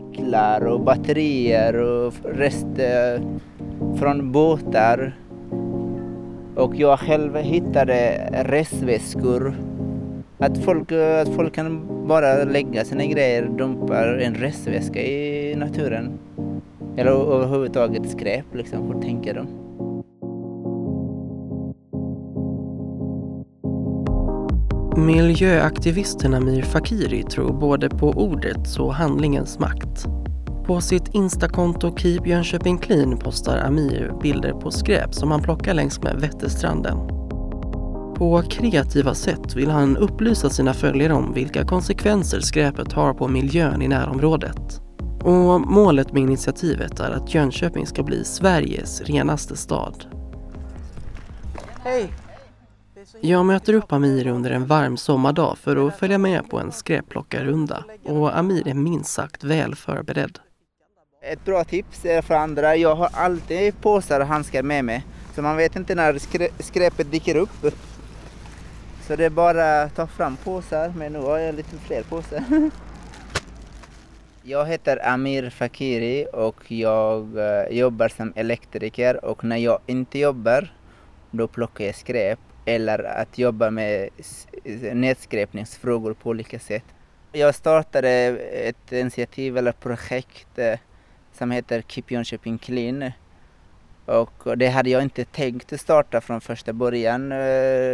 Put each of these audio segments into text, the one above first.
cyklar och batterier och rester från båtar. Och jag själv hittade resväskor. Att folk, att folk kan bara lägga sina grejer, dumpa en resväska i naturen. Eller överhuvudtaget skräp liksom, hur tänker de? Miljöaktivisten Amir Fakiri tror både på ordets och handlingens makt. På sitt instakonto Keep Jönköping Clean postar Amir bilder på skräp som han plockar längs med Vätterstranden. På kreativa sätt vill han upplysa sina följare om vilka konsekvenser skräpet har på miljön i närområdet. Och målet med initiativet är att Jönköping ska bli Sveriges renaste stad. Hej! Jag möter upp Amir under en varm sommardag för att följa med på en skräpplockarrunda och Amir är minst sagt väl förberedd. Ett bra tips är för andra, jag har alltid påsar och handskar med mig. Så man vet inte när skräpet dyker upp. Så det är bara att ta fram påsar, men nu har jag lite fler påsar. Jag heter Amir Fakiri och jag eh, jobbar som elektriker och när jag inte jobbar då plockar jag skräp eller att jobba med nedskräpningsfrågor på olika sätt. Jag startade ett initiativ eller projekt eh, som heter Keep Jönköping Clean. Och det hade jag inte tänkt starta från första början. Eh,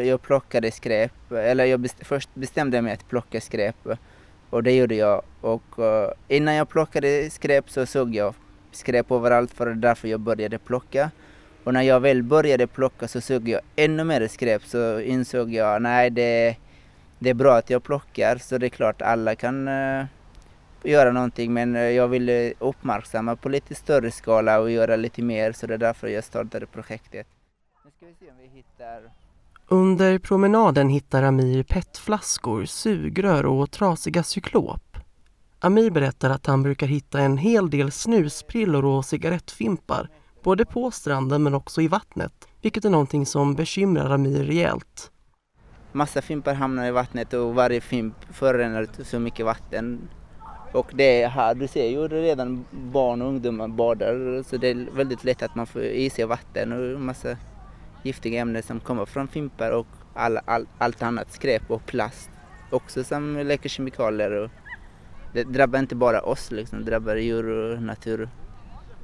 jag plockade skräp, eller jag best, först bestämde mig att plocka skräp och det gjorde jag. Och eh, innan jag plockade skräp så såg jag skräp överallt för det därför jag började plocka. Och när jag väl började plocka så såg jag ännu mer skräp så insåg jag nej det, det är bra att jag plockar så det är klart alla kan uh, göra någonting men eh, jag ville uppmärksamma på lite större skala och göra lite mer så det är därför jag startade projektet. Nu ska vi se om vi hittar under promenaden hittar Amir petflaskor, sugrör och trasiga cyklop. Amir berättar att han brukar hitta en hel del snusprillor och cigarettfimpar både på stranden men också i vattnet, vilket är någonting som bekymrar Amir rejält. Massa fimpar hamnar i vattnet och varje fimp förorenar så mycket vatten. Och det är här, du ser ju redan barn och ungdomar badar så det är väldigt lätt att man får i sig vatten och massa giftiga ämnen som kommer från fimpar och all, all, allt annat skräp och plast också som läcker kemikalier. Och det drabbar inte bara oss, liksom, det drabbar djur och natur.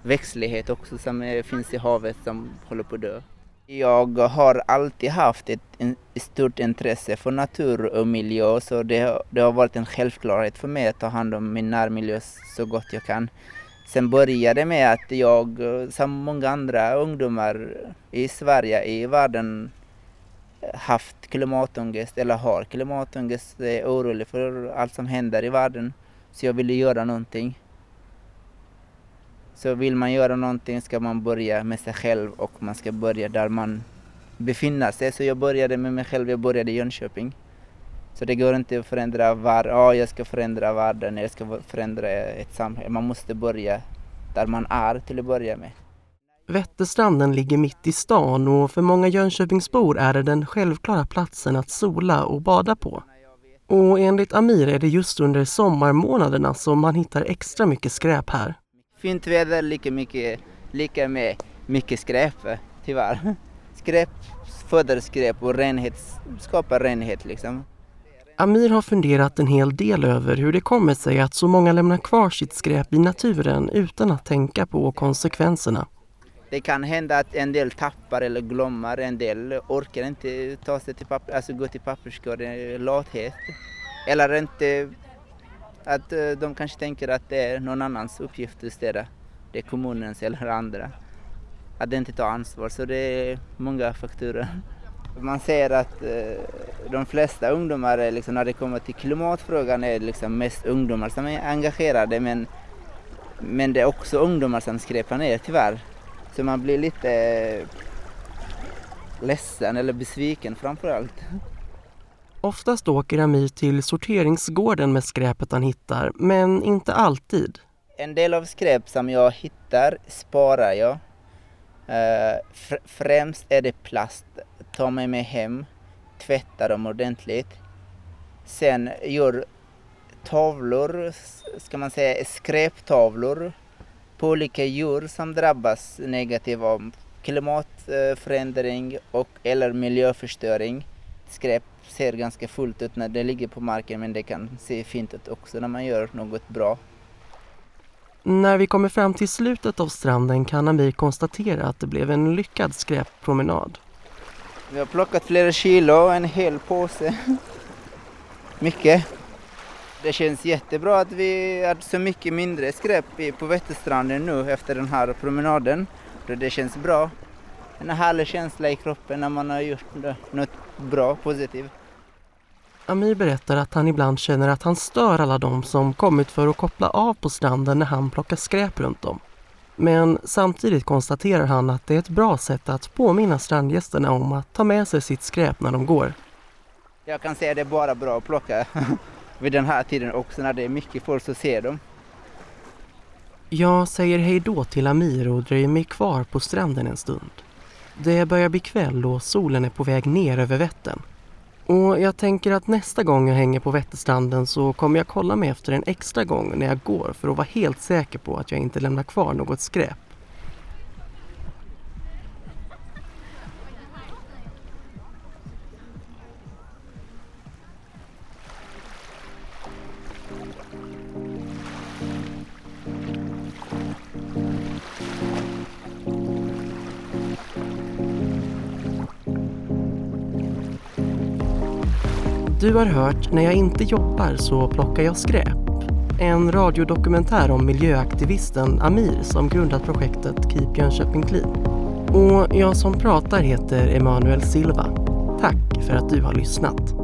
Växtlighet också som finns i havet som håller på att dö. Jag har alltid haft ett, ett stort intresse för natur och miljö så det, det har varit en självklarhet för mig att ta hand om min närmiljö så gott jag kan. Sen började det med att jag, som många andra ungdomar i Sverige, i världen, haft klimatångest eller har klimatångest, är orolig för allt som händer i världen. Så jag ville göra någonting. Så vill man göra någonting ska man börja med sig själv och man ska börja där man befinner sig. Så jag började med mig själv, jag började i Jönköping. Så det går inte att förändra var, ja jag ska förändra världen, jag ska förändra ett samhälle. Man måste börja där man är till att börja med. Vätterstranden ligger mitt i stan och för många Jönköpingsbor är det den självklara platsen att sola och bada på. Och enligt Amir är det just under sommarmånaderna som man hittar extra mycket skräp här. Fint väder, lika mycket, lika med mycket skräp tyvärr. Skräp föder skräp och renhet skapar renhet liksom. Amir har funderat en hel del över hur det kommer sig att så många lämnar kvar sitt skräp i naturen utan att tänka på konsekvenserna. Det kan hända att en del tappar eller glömmer, en del orkar inte ta sig till papper, alltså gå till papperskorgen, lathet. Eller inte att eh, de kanske tänker att det är någon annans uppgift att städa. Det är kommunens eller andra. Att de inte tar ansvar, så det är många faktorer. Man ser att eh, de flesta ungdomar, är liksom, när det kommer till klimatfrågan, är liksom mest ungdomar som är engagerade. Men, men det är också ungdomar som skräpar ner tyvärr. Så man blir lite eh, ledsen eller besviken framför allt. Oftast åker Amir till sorteringsgården med skräpet han hittar, men inte alltid. En del av skräp som jag hittar sparar jag. Eh, främst är det plast tar med mig hem, tvättar dem ordentligt. Sen gör tavlor, ska man säga skräptavlor på olika djur som drabbas negativt av klimatförändring och eller miljöförstöring. Skräp ser ganska fullt ut när det ligger på marken men det kan se fint ut också när man gör något bra. När vi kommer fram till slutet av stranden kan Amir konstatera att det blev en lyckad skräppromenad. Vi har plockat flera kilo, en hel påse. Mycket. Det känns jättebra att vi har så mycket mindre skräp på Vätterstranden nu efter den här promenaden. Det känns bra. En härlig känsla i kroppen när man har gjort något bra, positivt. Amir berättar att han ibland känner att han stör alla de som kommit för att koppla av på stranden när han plockar skräp runt om. Men samtidigt konstaterar han att det är ett bra sätt att påminna strandgästerna om att ta med sig sitt skräp när de går. Jag kan säga att det är bara bra att plocka vid den här tiden också när det är mycket folk så ser de. Jag säger hej då till Amir och dröjer mig kvar på stranden en stund. Det börjar bli kväll och solen är på väg ner över Vättern. Och jag tänker att nästa gång jag hänger på Vätterstranden så kommer jag kolla mig efter en extra gång när jag går för att vara helt säker på att jag inte lämnar kvar något skräp. Du har hört När jag inte jobbar så plockar jag skräp. En radiodokumentär om miljöaktivisten Amir som grundat projektet Keep Jönköping Clean. Och jag som pratar heter Emanuel Silva. Tack för att du har lyssnat.